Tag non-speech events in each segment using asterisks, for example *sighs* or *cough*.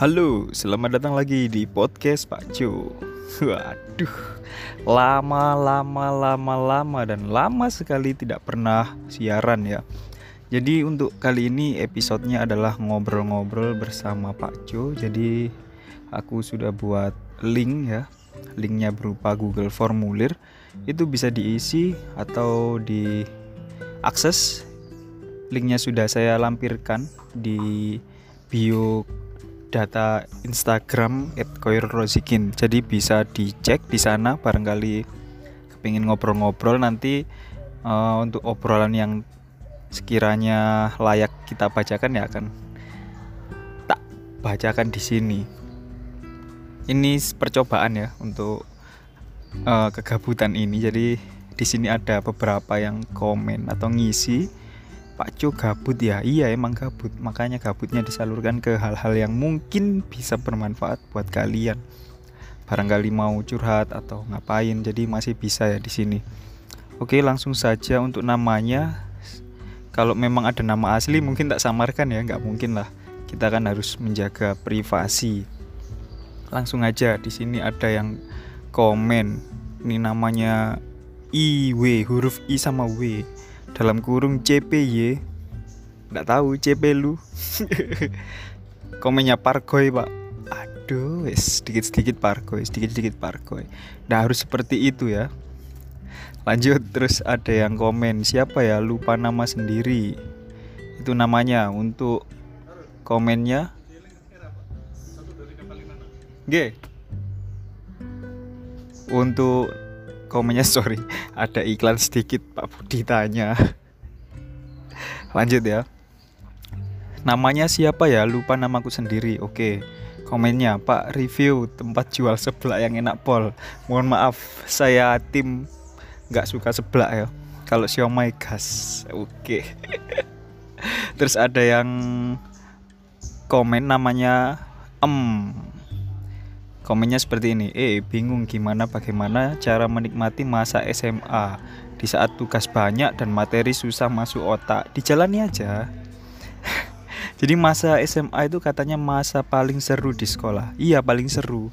Halo, selamat datang lagi di podcast Pak Jo. Waduh, lama, lama, lama, lama dan lama sekali tidak pernah siaran ya. Jadi untuk kali ini episodenya adalah ngobrol-ngobrol bersama Pak Jo. Jadi aku sudah buat link ya, linknya berupa Google Formulir. Itu bisa diisi atau diakses. Linknya sudah saya lampirkan di bio data Instagram @koirrozikin. Jadi bisa dicek di sana barangkali kepingin ngobrol-ngobrol nanti uh, untuk obrolan yang sekiranya layak kita bacakan ya akan tak bacakan di sini. Ini percobaan ya untuk uh, kegabutan ini. Jadi di sini ada beberapa yang komen atau ngisi Pak Jo gabut ya? Iya emang gabut. Makanya gabutnya disalurkan ke hal-hal yang mungkin bisa bermanfaat buat kalian. Barangkali mau curhat atau ngapain jadi masih bisa ya di sini. Oke langsung saja untuk namanya. Kalau memang ada nama asli mungkin tak samarkan ya nggak mungkin lah. Kita kan harus menjaga privasi. Langsung aja di sini ada yang komen. Ini namanya IW huruf I sama W dalam kurung CPY nggak tahu CP lu. *laughs* Komennya parkoy pak? Aduh sedikit sedikit parkoy sedikit sedikit parkoy nah harus seperti itu ya. Lanjut terus ada yang komen siapa ya? Lupa nama sendiri. Itu namanya untuk komennya. G. Untuk komennya sorry. Ada iklan sedikit Pak Budi tanya. Lanjut ya. Namanya siapa ya? Lupa namaku sendiri. Oke komennya Pak review tempat jual seblak yang enak pol. Mohon maaf saya tim nggak suka seblak ya. Kalau siomay gas oke. *laughs* Terus ada yang komen namanya em Komennya seperti ini, eh bingung gimana bagaimana cara menikmati masa SMA di saat tugas banyak dan materi susah masuk otak. Dijalani aja. *laughs* Jadi masa SMA itu katanya masa paling seru di sekolah. Iya paling seru.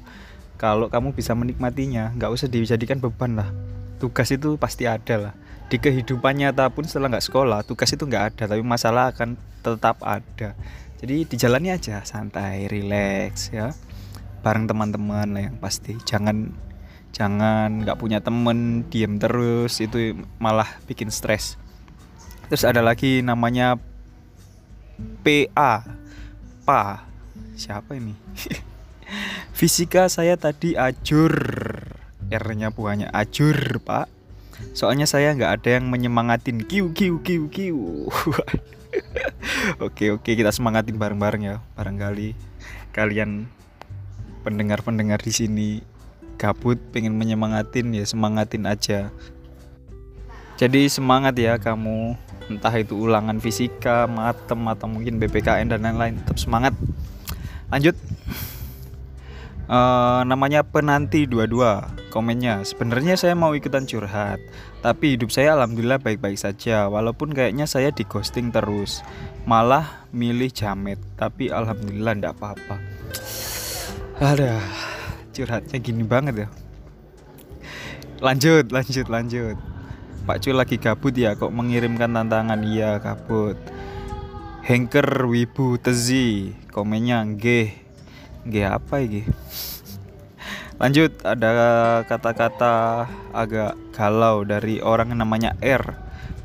Kalau kamu bisa menikmatinya, nggak usah dijadikan beban lah. Tugas itu pasti ada lah. Di kehidupan nyata pun setelah nggak sekolah, tugas itu nggak ada, tapi masalah akan tetap ada. Jadi dijalani aja, santai, relax ya bareng teman-teman lah yang pasti. Jangan jangan nggak punya temen diem terus itu malah bikin stres. Terus ada lagi namanya PA Pa siapa ini? *laughs* Fisika saya tadi ajur. R-nya buahnya ajur pak. Soalnya saya nggak ada yang menyemangatin. Kiu kiu kiu kiu. *laughs* Oke oke kita semangatin bareng-bareng ya barangkali kalian pendengar-pendengar di sini gabut pengen menyemangatin ya semangatin aja. Jadi semangat ya kamu entah itu ulangan fisika, matem atau mungkin BPKN dan lain-lain tetap semangat. Lanjut. Uh, namanya penanti dua-dua komennya. Sebenarnya saya mau ikutan curhat tapi hidup saya alhamdulillah baik-baik saja walaupun kayaknya saya di ghosting terus. Malah milih jamet tapi alhamdulillah ndak apa-apa ada curhatnya gini banget ya. Lanjut, lanjut, lanjut. Pak Cu lagi gabut ya kok mengirimkan tantangan iya gabut. Hengker Wibu Tezi komennya G G apa ini? Lanjut ada kata-kata agak galau dari orang namanya R.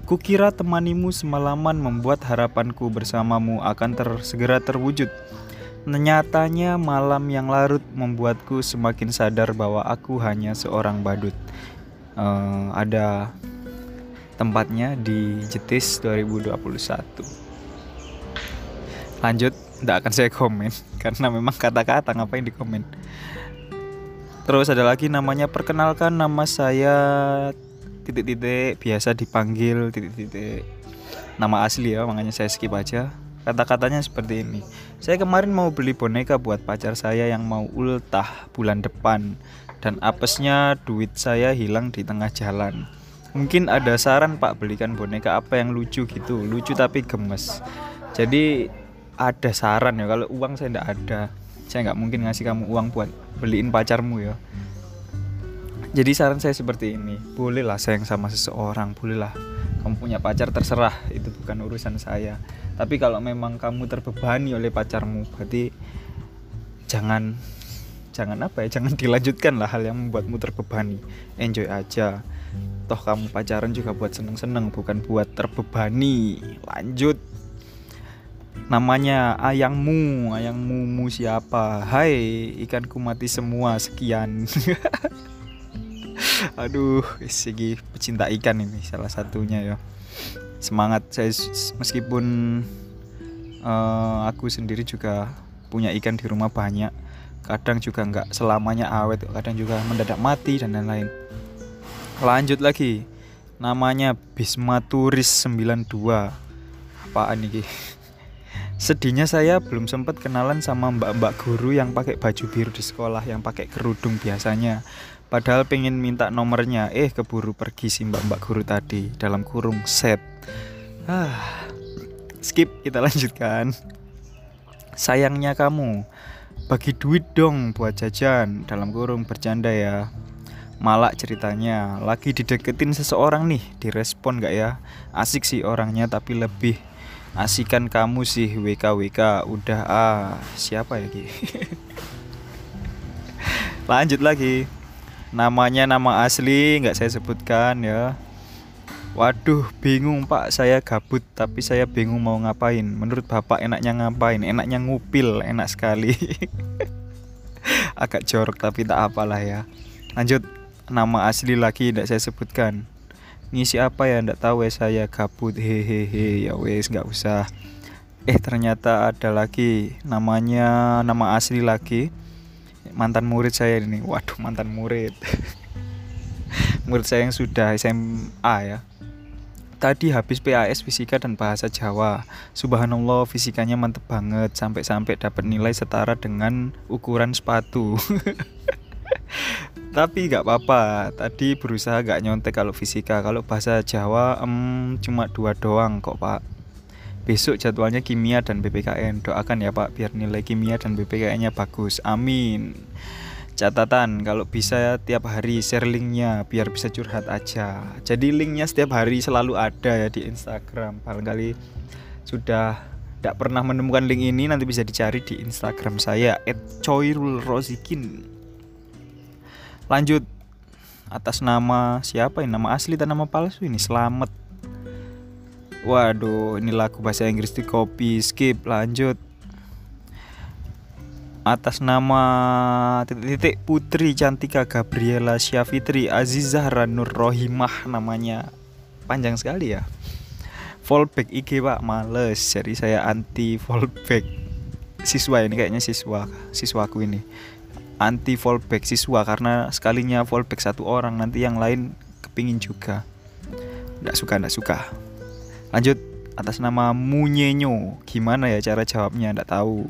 Kukira temanimu semalaman membuat harapanku bersamamu akan ter segera terwujud. Nyatanya malam yang larut membuatku semakin sadar bahwa aku hanya seorang badut. Uh, ada tempatnya di Jetis 2021. Lanjut, tidak akan saya komen *laughs* karena memang kata-kata ngapain di komen. Terus ada lagi namanya perkenalkan nama saya titik-titik biasa dipanggil titik-titik nama asli ya makanya saya skip aja Kata-katanya seperti ini. Saya kemarin mau beli boneka buat pacar saya yang mau ultah bulan depan dan apesnya duit saya hilang di tengah jalan. Mungkin ada saran Pak belikan boneka apa yang lucu gitu, lucu tapi gemes. Jadi ada saran ya kalau uang saya tidak ada. saya nggak mungkin ngasih kamu uang buat beliin pacarmu ya jadi saran saya seperti ini bolehlah sayang sama seseorang bolehlah kamu punya pacar terserah itu bukan urusan saya tapi kalau memang kamu terbebani oleh pacarmu berarti jangan jangan apa ya jangan dilanjutkan lah hal yang membuatmu terbebani. Enjoy aja. Toh kamu pacaran juga buat seneng-seneng bukan buat terbebani. Lanjut. Namanya ayangmu. Ayangmu mu siapa? Hai ikanku mati semua. Sekian. *laughs* Aduh segi pecinta ikan ini salah satunya ya semangat. Saya meskipun uh, aku sendiri juga punya ikan di rumah banyak kadang juga nggak selamanya awet kadang juga mendadak mati dan lain-lain. Lanjut lagi. Namanya Bisma Turis 92 apaan nih sedihnya saya belum sempat kenalan sama mbak-mbak guru yang pakai baju biru di sekolah yang pakai kerudung biasanya Padahal pengen minta nomornya, eh keburu pergi si mbak-mbak guru tadi dalam kurung set. Ah, skip kita *laughs* lanjutkan. Sayangnya kamu, bagi duit dong buat jajan dalam kurung bercanda ya. Malak ceritanya, lagi dideketin seseorang nih, direspon gak ya? Asik sih orangnya tapi lebih asikan kamu sih WKWK udah ah siapa ya Ki? *laughs* Lanjut lagi. Namanya nama asli nggak saya sebutkan ya. Waduh bingung pak. Saya gabut tapi saya bingung mau ngapain. Menurut bapak enaknya ngapain? Enaknya ngupil enak sekali. *laughs* Agak jorok tapi tak apalah ya. Lanjut. Nama asli lagi tidak saya sebutkan Ngisi apa ya? Ndak tahu ya saya gabut. Hehehe ya wes nggak usah. Eh ternyata ada lagi. Namanya nama asli lagi. Mantan murid saya ini. Waduh mantan murid. *laughs* Murid saya yang sudah SMA ya. Tadi habis PAS fisika dan bahasa Jawa. Subhanallah fisikanya mantep banget. Sampai-sampai dapat nilai setara dengan ukuran sepatu *laughs* tapi nggak apa-apa tadi berusaha gak nyontek kalau fisika kalau bahasa Jawa em, cuma dua doang kok pak Besok jadwalnya kimia dan BPKN. Doakan ya Pak biar nilai kimia dan BPKN-nya bagus. Amin. Catatan kalau bisa tiap hari share linknya biar bisa curhat aja. Jadi linknya setiap hari selalu ada ya di Instagram. Barangkali sudah tidak pernah menemukan link ini nanti bisa dicari di Instagram saya @coirulrozikin. Lanjut. Atas nama siapa ini? Nama asli dan nama palsu ini? Selamat. Waduh, ini lagu bahasa Inggris di copy, skip, lanjut. Atas nama titik-titik Putri Cantika Gabriela Syafitri Azizah Ranur Rohimah namanya. Panjang sekali ya. Fallback IG pak. Males, jadi saya anti fallback siswa ini kayaknya siswa siswaku ini anti fallback siswa karena sekalinya fallback satu orang nanti yang lain kepingin juga. Nggak suka, nggak suka. Lanjut atas nama Munyenyo. Gimana ya cara jawabnya? Nggak tahu.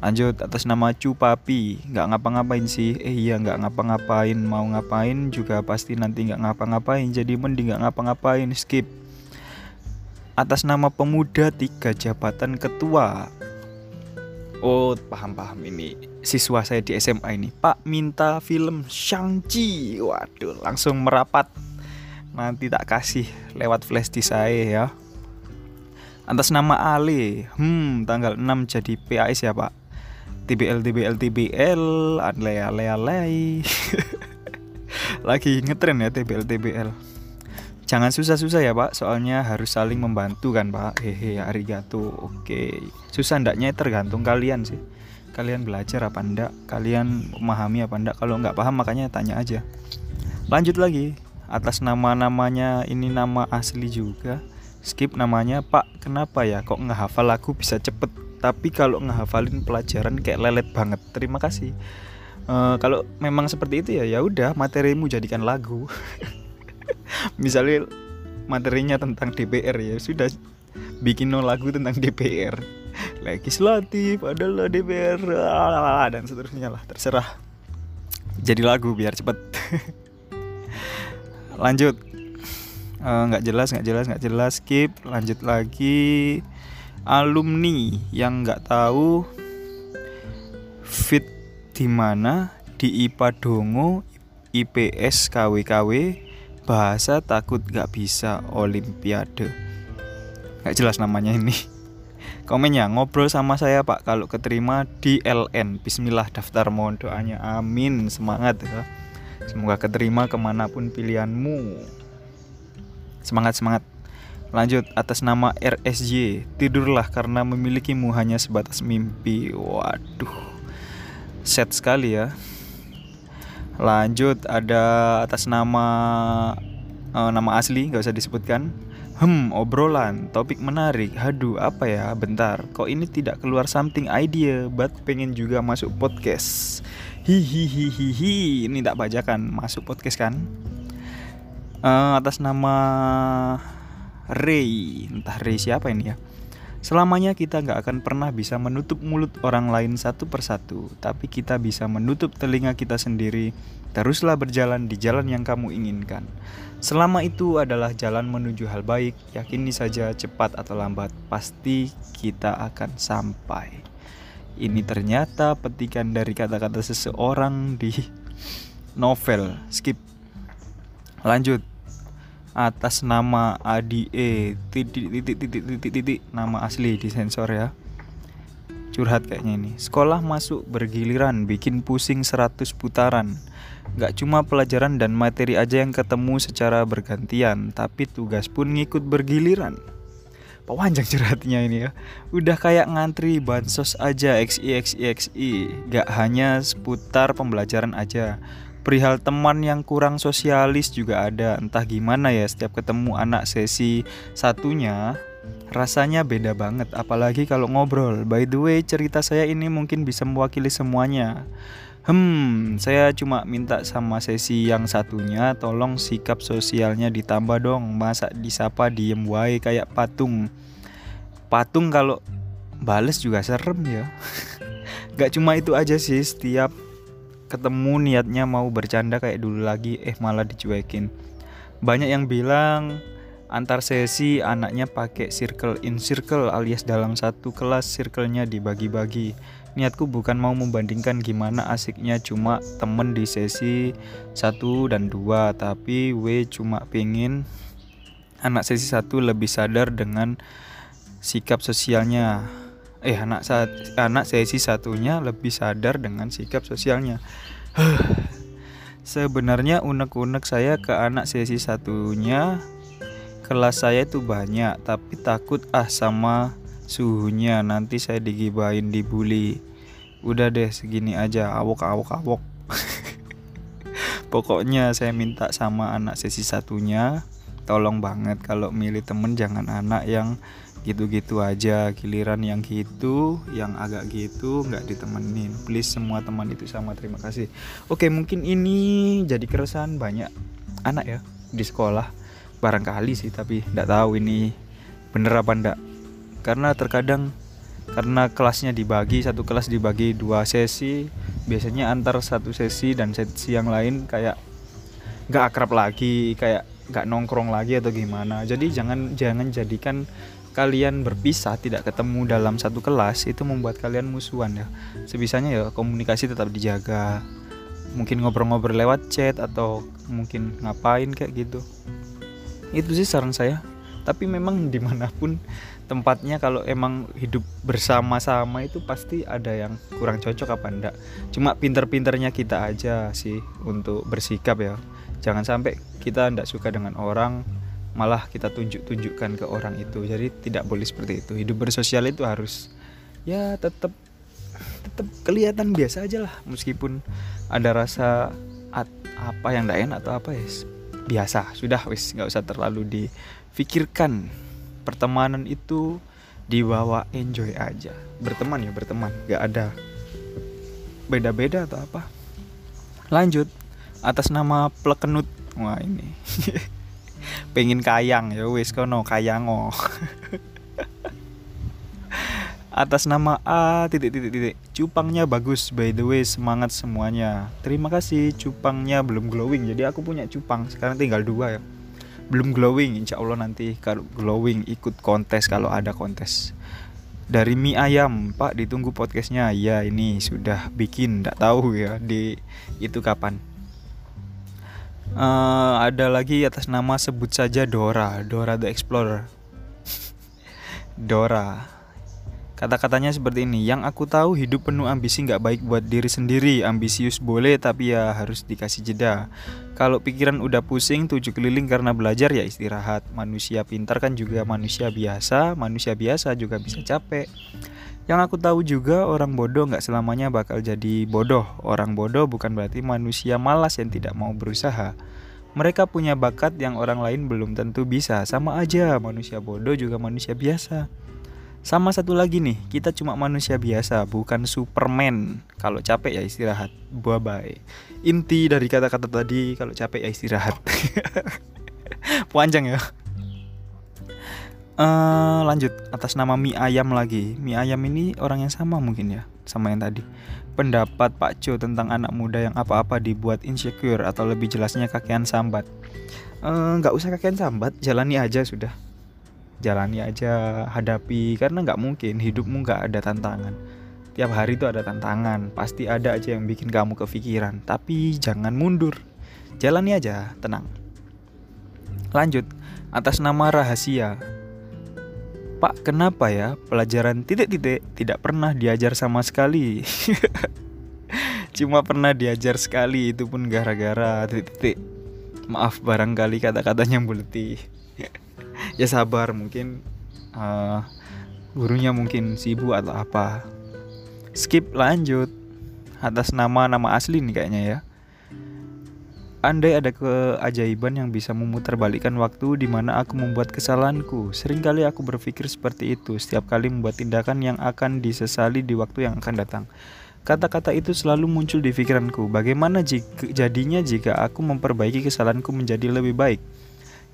Lanjut atas nama Cupapi. Nggak ngapa-ngapain sih. Eh iya nggak ngapa-ngapain. Mau ngapain juga pasti nanti nggak ngapa-ngapain. Jadi mending nggak ngapa-ngapain. Skip. Atas nama pemuda tiga jabatan ketua. Oh paham-paham ini siswa saya di SMA ini Pak minta film Shang-Chi. Waduh langsung merapat. Nanti tak kasih lewat flash di saya ya. Atas nama Ale. Hmm tanggal 6 jadi PAS ya pak. TBL TBL TBL alay *laughs* alay alay lagi ngetren ya TBL TBL jangan susah-susah ya pak. Soalnya harus saling membantu kan pak. Hehe arigato. Oke. Susah ndaknya tergantung kalian sih kalian belajar apa ndak? Kalian memahami apa ndak? Kalau nggak paham makanya tanya aja. Lanjut lagi. Atas nama-namanya ini nama asli juga. Skip namanya Pak kenapa ya kok ngehafal lagu bisa cepet? Tapi kalau ngehafalin pelajaran kayak lelet banget. Terima kasih. Uh, kalau memang seperti itu ya ya udah materimu jadikan lagu. *laughs* Misalnya materinya tentang DPR ya sudah. Bikin no lagu tentang DPR legislatif adalah DPR dan seterusnya lah terserah. Jadi lagu biar cepet. *laughs* Lanjut. Eh, nggak uh, jelas nggak jelas nggak jelas. Skip lanjut lagi. Alumni yang nggak tahu di mana di IPA Dongo IPS KW-KW bahasa takut gak bisa olimpiade. Gak jelas namanya ini komennya ngobrol sama saya pak. Kalau keterima di LN Bismillah daftar mohon doanya. Amin. Semangat ya. Semoga keterima ke mana pun pilihanmu. Semangat semangat. Lanjut atas nama RSJ tidurlah karena memilikimu hanya sebatas mimpi. Waduh. Set sekali ya. Lanjut ada atas nama uh, nama asli nggak usah disebutkan. Hmm, obrolan, topik menarik. Haduh, apa ya? Bentar, kok ini tidak keluar something idea, but pengen juga masuk podcast. Hihihihihi, ini tak bajakan masuk podcast kan? Uh, atas nama Ray, entah Ray siapa ini ya? Selamanya kita nggak akan pernah bisa menutup mulut orang lain satu persatu, tapi kita bisa menutup telinga kita sendiri. Teruslah berjalan di jalan yang kamu inginkan. Selama itu adalah jalan menuju hal baik, yakini saja cepat atau lambat, pasti kita akan sampai. Ini ternyata petikan dari kata-kata seseorang di *laughs* novel. Skip. Lanjut atas nama ADE titik titik titik titik titik nama asli di sensor ya. Curhat kayaknya ini. Sekolah masuk bergiliran bikin pusing 100 putaran. Gak cuma pelajaran dan materi aja yang ketemu secara bergantian Tapi tugas pun ngikut bergiliran. Panjang curhatnya ini ya. Udah kayak ngantri bansos aja XI XI Gak hanya seputar pembelajaran aja perihal teman yang kurang sosialis juga ada entah gimana ya setiap ketemu anak sesi satunya rasanya beda banget apalagi kalau ngobrol by the way cerita saya ini mungkin bisa mewakili semuanya Hmm, saya cuma minta sama sesi yang satunya tolong sikap sosialnya ditambah dong. Masa disapa diem wae kayak patung. Patung kalau bales juga serem ya. *laughs* Gak cuma itu aja sih, setiap ketemu niatnya mau bercanda kayak dulu lagi eh malah dicuekin. Banyak yang bilang antar sesi anaknya pakai circle in circle alias dalam satu kelas circle-nya dibagi-bagi. Niatku bukan mau membandingkan gimana asiknya cuma temen di sesi satu dan dua tapi W cuma pingin anak sesi satu lebih sadar dengan sikap sosialnya eh anak saat anak sesi satunya lebih sadar dengan sikap sosialnya. *sighs* Sebenarnya unek-unek saya ke anak sesi satunya kelas saya itu banyak tapi takut ah sama suhunya nanti saya digibahin dibully. Udah deh segini aja awok awok awok. *laughs* Pokoknya saya minta sama anak sesi satunya tolong banget kalau milih temen jangan anak yang gitu-gitu aja giliran yang gitu yang agak gitu nggak ditemenin. Please semua teman itu sama terima kasih. Oke mungkin ini jadi keresahan banyak anak ya di sekolah. Barangkali sih tapi nggak tahu ini bener apa ndak. Karena terkadang karena kelasnya dibagi satu kelas dibagi dua sesi biasanya antar satu sesi dan sesi yang lain kayak nggak akrab lagi kayak nggak nongkrong lagi atau gimana. Jadi jangan jangan jadikan kalian berpisah tidak ketemu dalam satu kelas itu membuat kalian musuhan ya. Sebisanya ya komunikasi tetap dijaga. Mungkin ngobrol-ngobrol lewat chat atau mungkin ngapain kayak gitu. Itu sih saran saya. Tapi memang *laughs* di mana pun tempatnya kalau emang hidup bersama-sama itu pasti ada yang kurang cocok apa enggak. Cuma pinter-pinternya kita aja sih untuk bersikap ya. Jangan sampai kita enggak suka dengan orang malah kita tunjuk-tunjukkan ke orang itu. Jadi tidak boleh seperti itu. Hidup bersosial itu harus ya tetap tetap kelihatan biasa aja lah. Meskipun ada rasa at, apa yang tidak enak atau apa ya biasa. Sudah wis nggak usah terlalu difikirkan. Pertemanan itu dibawa enjoy aja. Berteman ya berteman. Nggak ada beda-beda atau apa. Lanjut atas nama plekenut. Wah ini *laughs* pengen kayang ya wis kono kayango. Atas nama A titik titik titik. Cupangnya bagus by the way semangat semuanya. Terima kasih cupangnya belum glowing. Jadi aku punya cupang sekarang tinggal dua ya. Belum glowing insya Allah nanti kalau glowing ikut kontes kalau ada kontes. Dari mie ayam pak ditunggu podcastnya. Ya ini sudah bikin tidak tahu ya di itu kapan uh, ada lagi atas nama sebut saja Dora Dora the Explorer *laughs* Dora Kata-katanya seperti ini, yang aku tahu hidup penuh ambisi nggak baik buat diri sendiri. Ambisius boleh, tapi ya harus dikasih jeda. Kalau pikiran udah pusing, tujuh keliling karena belajar ya istirahat. Manusia pintar kan juga manusia biasa, manusia biasa juga bisa capek. Yang aku tahu juga orang bodoh nggak selamanya bakal jadi bodoh. Orang bodoh bukan berarti manusia malas yang tidak mau berusaha. Mereka punya bakat yang orang lain belum tentu bisa. Sama aja, manusia bodoh juga manusia biasa. Sama satu lagi nih, kita cuma manusia biasa, bukan Superman. Kalau capek ya istirahat. Bye bye. Inti dari kata-kata tadi, kalau capek ya istirahat. *laughs* Panjang ya. Uh, lanjut atas nama mie ayam lagi. Mie ayam ini orang yang sama mungkin ya, sama yang tadi. Pendapat Pak Jo tentang anak muda yang apa-apa dibuat insecure atau lebih jelasnya kakean sambat. Eh, nggak uh, usah kakean sambat, jalani aja sudah jalani aja hadapi karena nggak mungkin hidupmu nggak ada tantangan tiap hari itu ada tantangan pasti ada aja yang bikin kamu kepikiran tapi jangan mundur jalani aja tenang lanjut atas nama rahasia Pak kenapa ya pelajaran titik-titik tidak pernah diajar sama sekali? *laughs* Cuma pernah diajar sekali itu pun gara-gara titik-titik. Maaf barangkali kata-katanya buleti *laughs* ya sabar mungkin uh, gurunya mungkin sibuk atau apa. Skip lanjut. Atas nama nama asli nih kayaknya ya Andai ada keajaiban yang bisa memutarbalikkan waktu di mana aku membuat kesalahanku. Seringkali aku berpikir seperti itu setiap kali membuat tindakan yang akan disesali di waktu yang akan datang. Kata-kata itu selalu muncul di pikiranku. Bagaimana jika, jadinya jika aku memperbaiki kesalahanku menjadi lebih baik?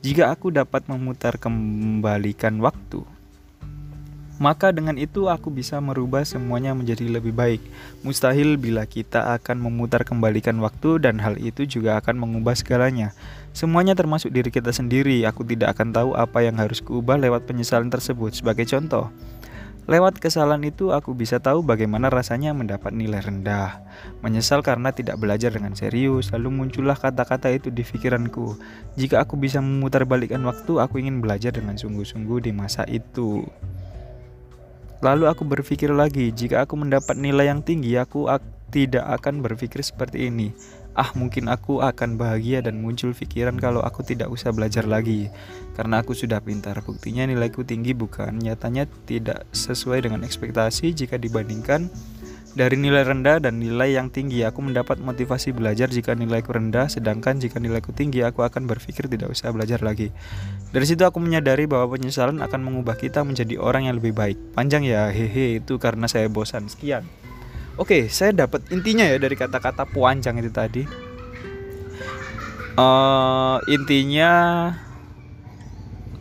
Jika aku dapat memutar kembalikan waktu, maka dengan itu aku bisa merubah semuanya menjadi lebih baik. Mustahil bila kita akan memutar kembalikan waktu dan hal itu juga akan mengubah segalanya. Semuanya termasuk diri kita sendiri. Aku tidak akan tahu apa yang harus kuubah lewat penyesalan tersebut. Sebagai contoh, Lewat kesalahan itu aku bisa tahu bagaimana rasanya mendapat nilai rendah. Menyesal karena tidak belajar dengan serius, lalu muncullah kata-kata itu di pikiranku. Jika aku bisa memutarbalikkan waktu, aku ingin belajar dengan sungguh-sungguh di masa itu. Lalu aku berpikir lagi, jika aku mendapat nilai yang tinggi, aku ak tidak akan berpikir seperti ini. Ah mungkin aku akan bahagia dan muncul pikiran kalau aku tidak usah belajar lagi. Karena aku sudah pintar. Buktinya nilaiku tinggi bukan? Nyatanya tidak sesuai dengan ekspektasi jika dibandingkan dari nilai rendah dan nilai yang tinggi. Aku mendapat motivasi belajar jika nilaiku rendah sedangkan jika nilaiku tinggi aku akan berpikir tidak usah belajar lagi dari situ aku menyadari bahwa penyesalan akan mengubah kita menjadi orang yang lebih baik panjang ya hehe itu karena saya bosan sekian Oke, saya dapat intinya ya dari kata-kata puancang itu tadi. Uh, intinya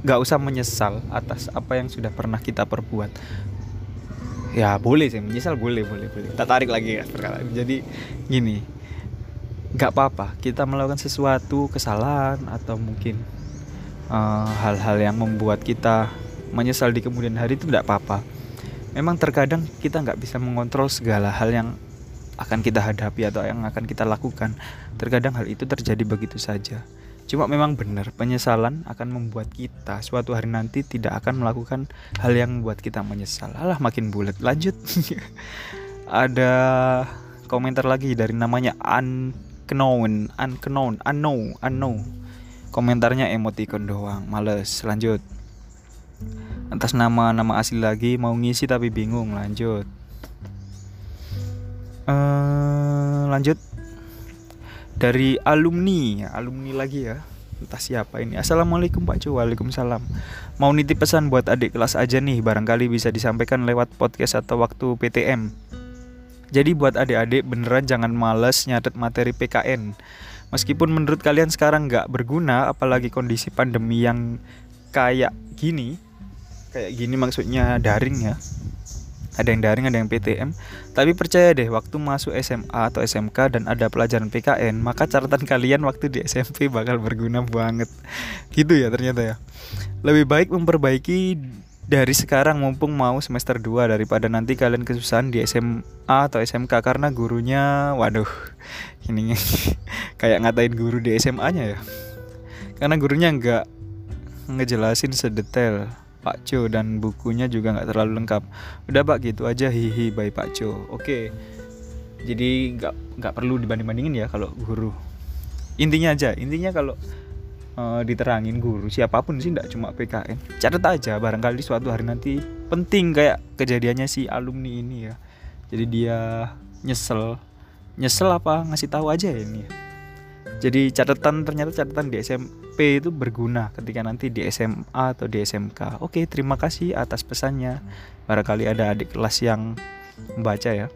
nggak usah menyesal atas apa yang sudah pernah kita perbuat. Ya boleh sih menyesal boleh boleh boleh. Tak tarik lagi ya perkataan. Jadi gini, nggak apa-apa kita melakukan sesuatu kesalahan atau mungkin hal-hal uh, yang membuat kita menyesal di kemudian hari itu tidak apa-apa memang terkadang kita nggak bisa mengontrol segala hal yang akan kita hadapi atau yang akan kita lakukan. Terkadang hal itu terjadi begitu saja. Cuma memang benar, penyesalan akan membuat kita suatu hari nanti tidak akan melakukan hal yang membuat kita menyesal. Alah makin bulat. Lanjut. *laughs* Ada komentar lagi dari namanya unknown, unknown, unknown, unknown. Komentarnya emoticon doang, males. Lanjut. Atas nama nama asli lagi mau ngisi tapi bingung. Lanjut. Uh, lanjut. Dari alumni. Alumni lagi ya. Entah siapa ini. Assalamualaikum Pak Cu. Waalaikumsalam. Mau nitip pesan buat adik kelas aja nih. Barangkali bisa disampaikan lewat podcast atau waktu PTM Jadi buat adik-adik beneran jangan males nyatet materi PKN Meskipun menurut kalian sekarang nggak berguna Apalagi kondisi pandemi yang kayak gini kayak gini maksudnya daring ya. Ada yang daring ada yang PTM tapi percaya deh waktu masuk SMA atau SMK dan ada pelajaran PKN maka catatan kalian waktu di SMP bakal berguna banget. Gitu ya ternyata ya. Lebih baik memperbaiki dari sekarang mumpung mau semester 2 daripada nanti kalian kesusahan di SMA atau SMK karena gurunya waduh ini *laughs* kayak ngatain guru di SMA-nya ya. Karena gurunya nggak ngejelasin sedetail Pak Co dan bukunya juga nggak terlalu lengkap. Udah Pak gitu aja hihi by Pak Co. Oke. Jadi nggak nggak perlu dibanding-bandingin ya kalau guru. Intinya aja, intinya kalau uh, diterangin guru siapa pun sih tidak cuma PKN catat aja barangkali suatu hari nanti penting kayak kejadiannya si alumni ini ya. Jadi dia nyesel. Nyesel apa? Ngasih tahu aja ya ini ya. jadi catatan ternyata catatan di SMP itu berguna ketika nanti di SMA atau di SMK oke terima kasih atas pesannya. Barangkali ada adik kelas yang membaca ya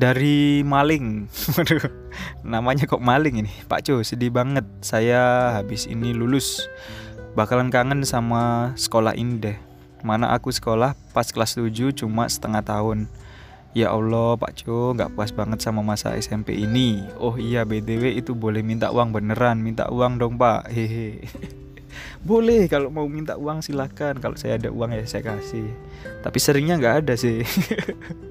dari maling. *laughs* Waduh namanya kok maling ini? Pak Co sedih banget. Saya habis ini lulus. Bakalan kangen sama sekolah ini deh. Mana aku sekolah pas kelas 7 cuma setengah tahun. Ya Allah Pak Co nggak puas banget sama masa SMP ini. Oh iya BTW itu boleh minta uang beneran. Minta uang dong Pak. Hehe. *laughs* Boleh kalau mau minta uang silahkan Kalau saya ada uang ya saya kasih. Tapi seringnya nggak ada sih *laughs*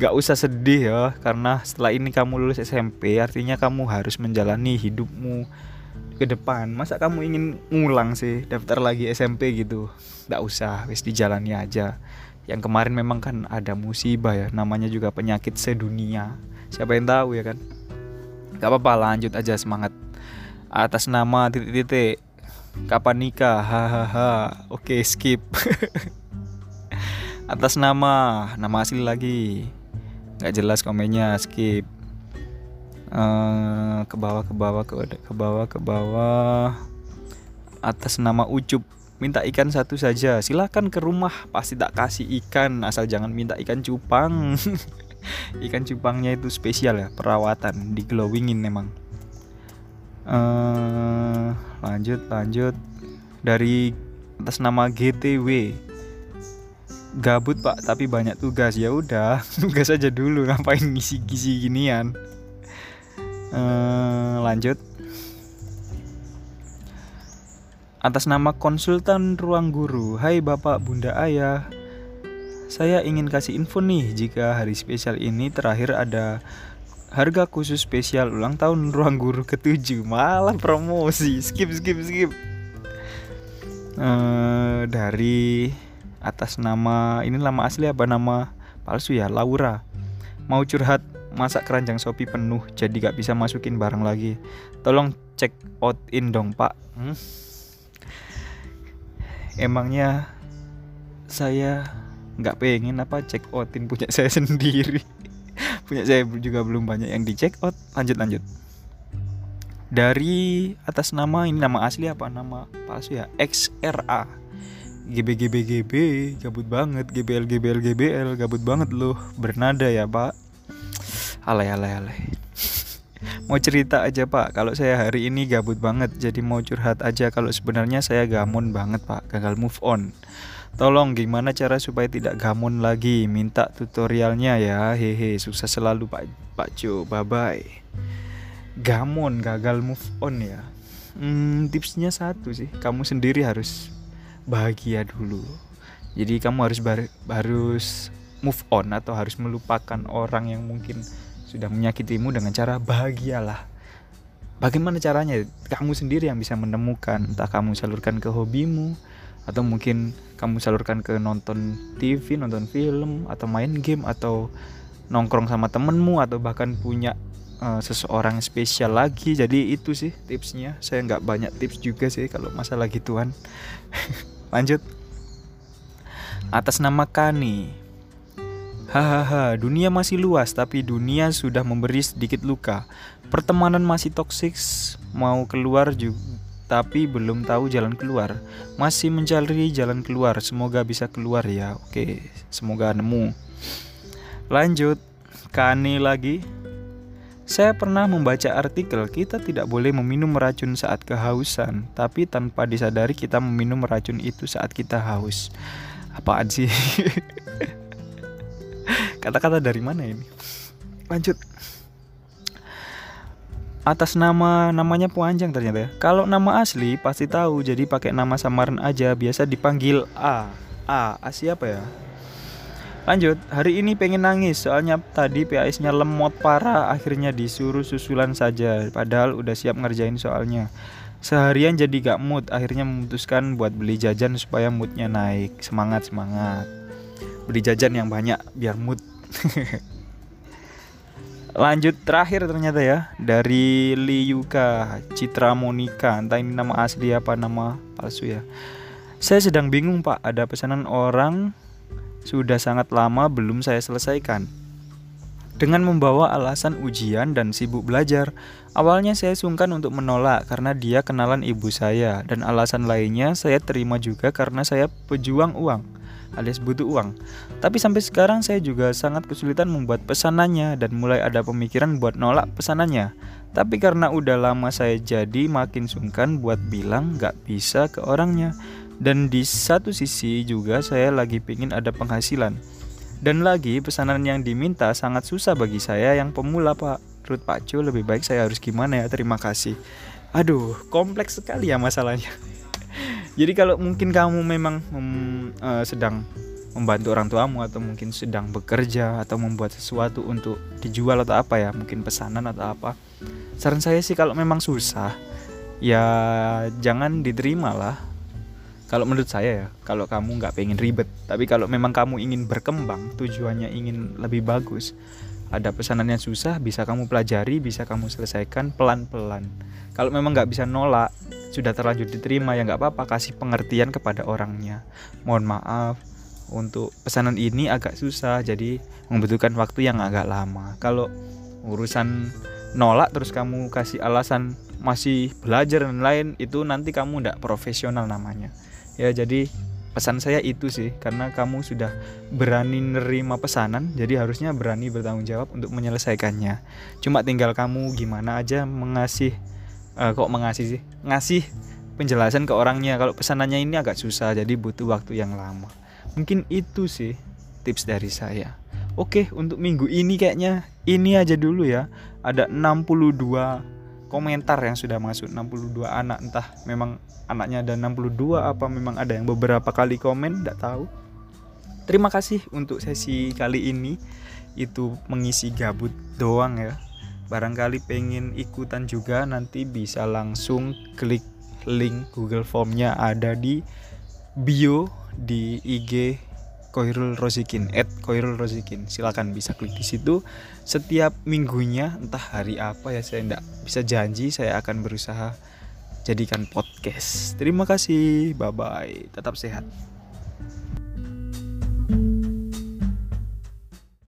Gak usah sedih ya Karena setelah ini kamu lulus SMP Artinya kamu harus menjalani hidupmu ke depan. Masa kamu ingin ngulang sih Daftar lagi SMP gitu? Gak usah Wis dijalani aja. Yang kemarin memang kan ada musibah ya Namanya juga penyakit sedunia. Siapa yang tahu ya kan? Gak apa-apa lanjut aja semangat. Atas nama titik-titik Kapan nikah? Hahaha Oke skip *laughs* atas nama nama asli lagi. Nggak jelas komennya skip. Uh, ke bawah ke bawah ke, ke bawah ke bawah. Atas nama ucup minta ikan satu saja. Silahkan ke rumah pasti tak kasih ikan asal jangan minta ikan cupang. *laughs* Ikan cupangnya itu spesial ya perawatan di glowingin memang uh, lanjut lanjut. Dari atas nama GTW gabut pak tapi banyak tugas. Ya udah *laughs* tugas aja dulu. Ngapain ngisi-ngisi ginian? Eee, lanjut. Atas nama konsultan ruang guru Hai bapak bunda ayah. Saya ingin kasih info nih jika hari spesial ini terakhir ada harga khusus spesial ulang tahun ruang guru ketujuh. Malah promosi. Skip skip skip. Uh, dari atas nama ini nama asli apa? Nama palsu ya Laura. Mau curhat masak keranjang Shopee penuh jadi gak bisa masukin barang lagi. Tolong check out in dong pak. Hmm? emangnya saya nggak pengen apa check outin punya saya *laughs* sendiri. Punya saya juga belum banyak yang di check out. Lanjut lanjut. Dari atas nama ini nama asli apa? Nama palsu ya? XRA GB GB GB gabut banget. GBL GBL GBL gabut banget loh. Bernada ya pak. Alay alay alay. *laughs* Mau cerita aja pak. Kalau saya hari ini gabut banget jadi mau curhat aja. Kalau sebenarnya saya gamon banget pak. Gagal move on. Tolong gimana cara supaya tidak gamon lagi? Minta tutorialnya ya. Hehe susah selalu pak. Pak Jo bye bye gamon gagal move on ya. Hmm, tipsnya satu sih. Kamu sendiri harus bahagia dulu. Jadi kamu harus bar harus move on atau harus melupakan orang yang mungkin sudah menyakitimu dengan cara bahagialah. Bagaimana caranya? Kamu sendiri yang bisa menemukan entah kamu salurkan ke hobimu atau mungkin kamu salurkan ke nonton TV, nonton film atau main game atau nongkrong sama temenmu atau bahkan punya uh, seseorang spesial lagi jadi itu sih tipsnya saya nggak banyak tips juga sih kalau masalah gituan *laughs* lanjut atas nama Kani Hahaha, dunia masih luas tapi dunia sudah memberi sedikit luka. Pertemanan masih toksik, mau keluar juga tapi belum tahu jalan keluar. Masih mencari jalan keluar, semoga bisa keluar ya. Oke, semoga nemu. Lanjut, Kani lagi. Saya pernah membaca artikel kita tidak boleh meminum racun saat kehausan, tapi tanpa disadari kita meminum racun itu saat kita haus. Apaan sih? *laughs* Kata-kata dari mana ini? Lanjut. atas nama namanya panjang ternyata ya. Kalau nama asli pasti tahu, jadi pakai nama samaran aja, biasa dipanggil A. A, A siapa ya? Lanjut, hari ini pengen nangis soalnya tadi PAS-nya lemot parah, akhirnya disuruh susulan saja, padahal udah siap ngerjain soalnya. Seharian jadi gak mood, akhirnya memutuskan buat beli jajan supaya moodnya naik. Semangat, semangat. Beli jajan yang banyak biar mood. *laughs* Lanjut terakhir ternyata ya dari Liyuka Citra Monika entah ini nama asli apa nama palsu ya. Saya sedang bingung pak ada pesanan orang sudah sangat lama belum saya selesaikan. Dengan membawa alasan ujian dan sibuk belajar, awalnya saya sungkan untuk menolak karena dia kenalan ibu saya dan alasan lainnya saya terima juga karena saya pejuang uang alias butuh uang. Tapi sampai sekarang saya juga sangat kesulitan membuat pesanannya dan mulai ada pemikiran buat nolak pesanannya. Tapi karena udah lama saya jadi makin sungkan buat bilang gak bisa ke orangnya. Dan di satu sisi juga saya lagi pingin ada penghasilan. Dan lagi pesanan yang diminta sangat susah bagi saya yang pemula pak. Menurut Pak Jo lebih baik saya harus gimana ya terima kasih. Aduh kompleks sekali ya masalahnya. *laughs* Jadi kalau mungkin kamu memang mem, uh, sedang membantu orang tuamu atau mungkin sedang bekerja atau membuat sesuatu untuk dijual atau apa ya, mungkin pesanan atau apa. Saran saya sih kalau memang susah ya jangan diterima lah. Kalau menurut saya ya, kalau kamu nggak pengen ribet, tapi kalau memang kamu ingin berkembang, tujuannya ingin lebih bagus, ada pesanan yang susah bisa kamu pelajari, bisa kamu selesaikan pelan-pelan. Kalau memang nggak bisa nolak, sudah terlanjur diterima ya nggak apa-apa kasih pengertian kepada orangnya. Mohon maaf untuk pesanan ini agak susah jadi membutuhkan waktu yang agak lama. Kalau urusan nolak terus kamu kasih alasan masih belajar dan lain itu nanti kamu tidak profesional namanya ya jadi pesan saya itu sih karena kamu sudah berani nerima pesanan jadi harusnya berani bertanggung jawab untuk menyelesaikannya. Cuma tinggal kamu gimana aja mengasih uh, kok mengasih sih? Ngasih penjelasan ke orangnya. Kalau pesanannya ini agak susah jadi butuh waktu yang lama. Mungkin itu sih tips dari saya. Oke untuk minggu ini kayaknya ini aja dulu ya. Ada 62 komentar yang sudah masuk. 62 anak entah memang anaknya ada 62 apa memang ada yang beberapa kali komen tidak tahu. Terima kasih untuk sesi kali ini. Itu mengisi gabut doang ya. Barangkali pengen ikutan juga nanti bisa langsung klik link Google Formnya ada di bio di IG Koirul Rosikin at Koirul Rosikin silakan bisa klik di situ. Setiap minggunya entah hari apa ya saya tidak bisa janji saya akan berusaha jadikan podcast. Terima kasih. Bye bye tetap sehat